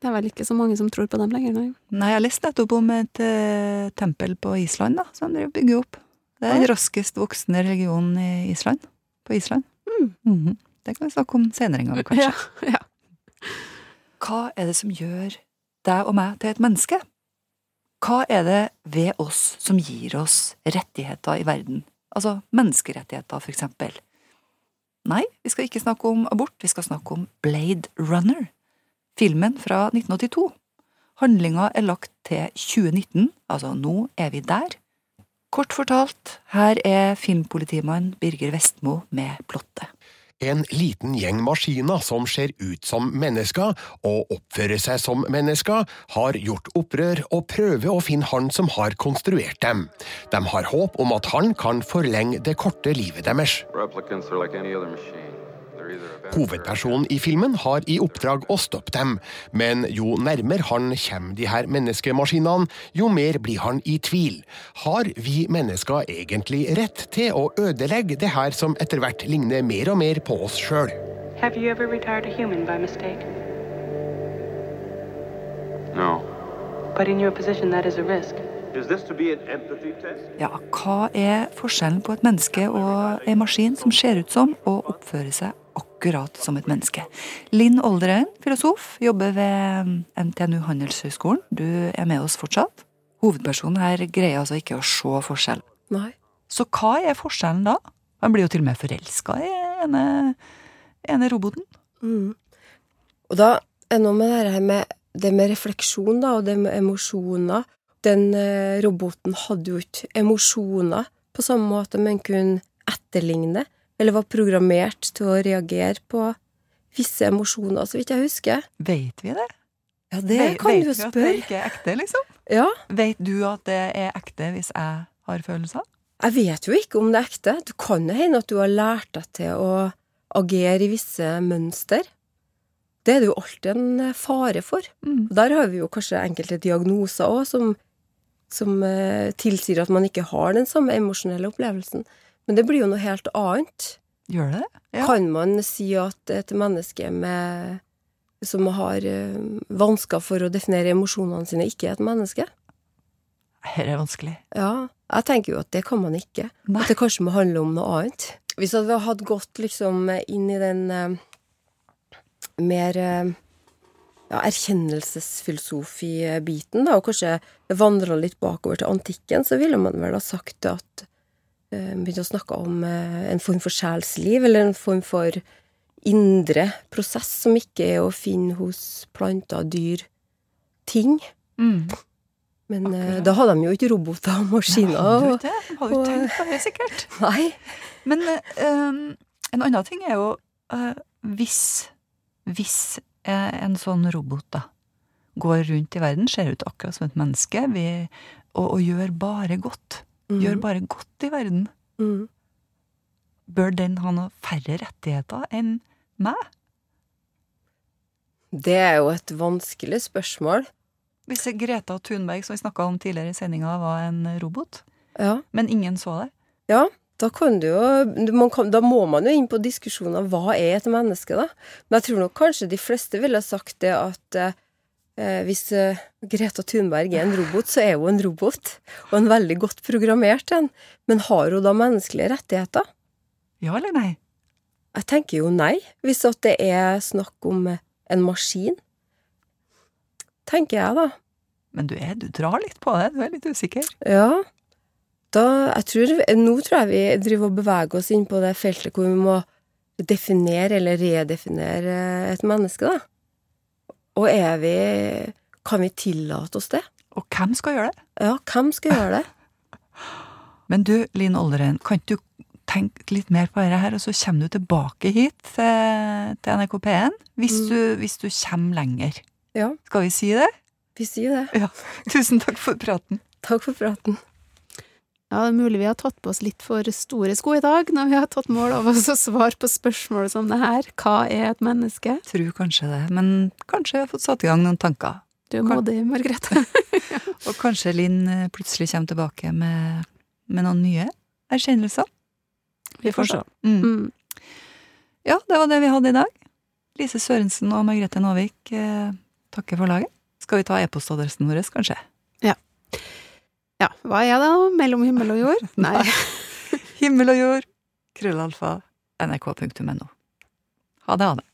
det er vel ikke så mange som tror på dem lenger, nei. Nei, jeg leste nettopp om et uh, tempel på Island, da, som de bygger opp. Det er den raskest voksende religionen i Island. På Island. Mm. Mm -hmm. Det kan vi snakke om senere en gang, kanskje. Ja, ja. Hva er det som gjør deg og meg til et menneske? Hva er det ved oss som gir oss rettigheter i verden, altså menneskerettigheter, for eksempel? Nei, vi skal ikke snakke om abort, vi skal snakke om Blade Runner, filmen fra 1982. Handlinga er lagt til 2019, altså nå er vi der. Kort fortalt, her er filmpolitimann Birger Vestmo med plottet. En liten gjeng maskiner som ser ut som mennesker og oppfører seg som mennesker, har gjort opprør og prøver å finne han som har konstruert dem. De har håp om at han kan forlenge det korte livet deres. Hovedpersonen i filmen har i oppdrag å stoppe dem, men jo nærmere han kommer de her menneskemaskinene, jo mer blir han i tvil. Har vi mennesker egentlig rett til å ødelegge det her som etter hvert ligner mer og mer på oss sjøl? No. But in your position, that is a risk. Is this to be an empathy test? Ja, hva er forskjellen på et menneske og en maskin som ser ut som og oppfører seg akkurat som et menneske? Linn Olderen, filosof, jobber ved NTNU Handelshøyskolen. Du er med oss fortsatt. Hovedpersonen her greier altså ikke å se forskjell. Nei. Så hva er forskjellen da? Han blir jo til og med forelska i ene, ene roboten. Mm. Og da er noe med det her med det med refleksjon da, og det med emosjoner. Den eh, roboten hadde jo ikke emosjoner på samme måte, men kunne etterligne, eller var programmert til å reagere på visse emosjoner, så vidt jeg husker. Vet vi det? Ja, det Vet- kan vet du jo vi at det ikke er ekte, liksom? Ja. Vet du at det er ekte hvis jeg har følelser? Jeg vet jo ikke om det er ekte. Det kan jo hende at du har lært deg til å agere i visse mønster. Det er det jo alltid en eh, fare for. Mm. Der har vi jo kanskje enkelte diagnoser òg som, som eh, tilsier at man ikke har den samme emosjonelle opplevelsen. Men det blir jo noe helt annet. Gjør det Ja. Kan man si at et menneske med, som har eh, vansker for å definere emosjonene sine, ikke er et menneske? Her er vanskelig. Ja, jeg tenker jo at det kan man ikke. At det kanskje må handle om noe annet. Hvis vi hadde gått liksom inn i den uh, mer uh, ja, erkjennelsesfilosofi-biten, da, og kanskje vandra litt bakover til antikken, så ville man vel ha sagt at Begynte å snakke om eh, en form for sjelsliv, eller en form for indre prosess som ikke er å finne hos planter, dyr, ting. Mm. Men Akkurat. da hadde de jo ikke roboter og maskiner. Nei, det. Hadde jo tenkt på det, sikkert. Nei. Men um, en annen ting er jo uh, hvis, hvis eh, en sånn robot da går rundt i verden, ser ut akkurat som et menneske vi, og, og gjør bare godt, Mhm. gjør bare godt i verden, Mm. bør den ha noe færre rettigheter enn meg? Det er jo et vanskelig spørsmål. Hvis Greta Thunberg, som vi snakka om tidligere i sendinga, var en robot, Ja. men ingen så det. Ja, da kan du jo man kan, Da må man jo inn på diskusjoner hva er et menneske, da. Men jeg tror nok kanskje de fleste ville sagt det at eh, hvis eh, Greta Thunberg er en robot, så er hun en robot. Og en veldig godt programmert en. Men har hun da menneskelige rettigheter? Ja eller nei? Jeg tenker jo nei, hvis at det er snakk om eh, en maskin. Tenker jeg, da. Men du, er, du drar litt på det, du er litt usikker. Ja. Da, jeg tror, nå tror jeg vi driver og beveger oss inn på det feltet hvor vi må definere eller redefinere et menneske, da. Og er vi Kan vi tillate oss det? Og hvem skal gjøre det? Ja, hvem skal gjøre det? Men du, Linn Olderen, kan ikke du tenke litt mer på dette her, og så kommer du tilbake hit til, til NRK P1 hvis, Mm. hvis du kommer lenger? Ja. Skal vi si det? Vi sier det. Ja. Tusen takk for praten. Takk for praten. Ja, det er mulig vi har tatt på oss litt for store sko i dag, når vi har tatt mål av oss å svare på spørsmål som det her. Hva er et menneske? Tror kanskje det, men kanskje jeg har fått satt i gang noen tanker. Du er modig, Margrethe. Og kanskje Linn eh, plutselig kommer tilbake med, med noen nye erkjennelser. Vi får se. Mm. Ja, det var det vi hadde i dag. Lise Sørensen og Margrethe Nåvik eh, takker for laget. Skal vi ta e-postadressen vår, kanskje? Ja. Ja, hva er det da? Mellom himmel og jord? Nei. Himmel og jord, krøllalfa, nrk.no. Ha det, ha det.